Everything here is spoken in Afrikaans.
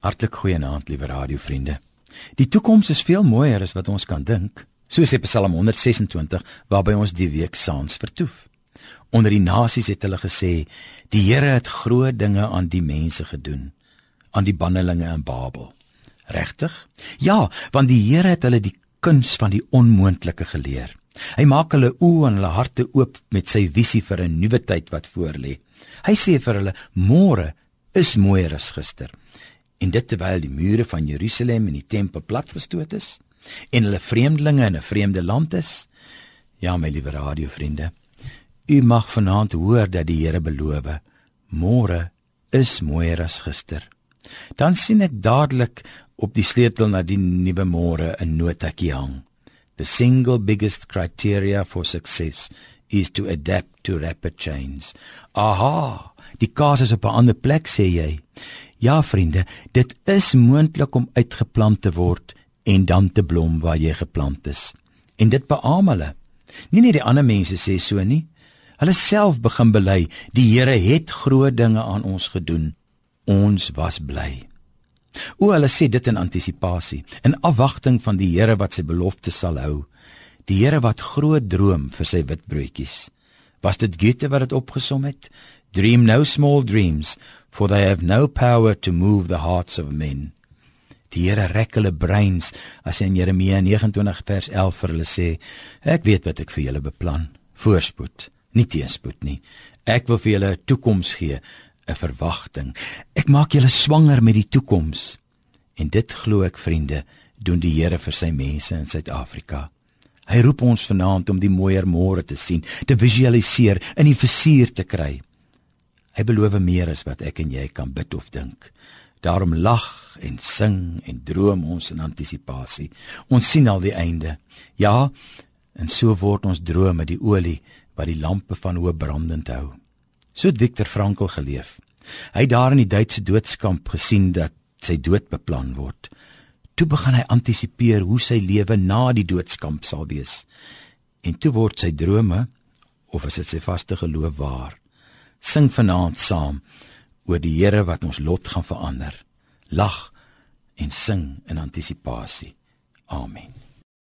Hartlik goeienaand, liewe radiovriende. Die toekoms is veel mooier as wat ons kan dink, soos in Psalm 126 waarby ons die week saans vertoef. Onder die nasies het hulle gesê, die Here het groot dinge aan die mense gedoen, aan die bannelinge in Babel. Regtig? Ja, want die Here het hulle die kuns van die onmoontlike geleer. Hy maak hulle oë en hulle harte oop met sy visie vir 'n nuwe tyd wat voorlê. Hy sê vir hulle: "Môre is mooier as gister." En dit terwyl die mure van Jerusalem en die tempel platgestoot is en hulle vreemdelinge in 'n vreemde land is. Ja, my liewe radiovriende, u mag vanaand hoor dat die Here beloof, môre is mooier as gister. Dan sien ek dadelik op die sleutel na die nuwe môre 'n notakie hang. The single biggest criteria for success is to adapt to rapid change. Aha, die kaas is op 'n ander plek sê jy. Ja vriende, dit is moontlik om uitgeplant te word en dan te blom waar jy geplant is. En dit beamoen hulle. Nie net die ander mense sê so nie. Hulle self begin bely, die Here het groot dinge aan ons gedoen. Ons was bly. O, hulle sê dit in antisipasie, in afwagting van die Here wat sy belofte sal hou. Die Here wat groot droom vir sy witbroodjies. Was dit Goethe wat dit opgesom het? Dream no small dreams, for they have no power to move the hearts of men. Die Here rek hulle breins as hy in Jeremia 29 vers 11 vir hulle sê: Ek weet wat ek vir julle beplan, voorspoed, nie teenspoed nie. Ek wil vir julle 'n toekoms gee, 'n verwagting. Ek maak julle swanger met die toekoms. En dit glo ek, vriende, doen die Here vir sy mense in Suid-Afrika. Hy roep ons vanaand om die mooier môre te sien, te visualiseer, in die vizier te kry. Hy beloof meer as wat ek en jy kan bid of dink. Daarom lag en sing en droom ons in antisisipasie. Ons sien al die einde. Ja, en so word ons drome die olie wat die lampe van hoë brandend hou. So het Viktor Frankl geleef. Hy het daar in die Duitse doodskamp gesien dat sy dood beplan word. Toe begin hy antisipeer hoe sy lewe na die doodskamp sal wees. En toe word sy drome of is dit sy vaste geloof waar? Sing vanaand saam oor die Here wat ons lot gaan verander. Lag en sing in antisipasie. Amen.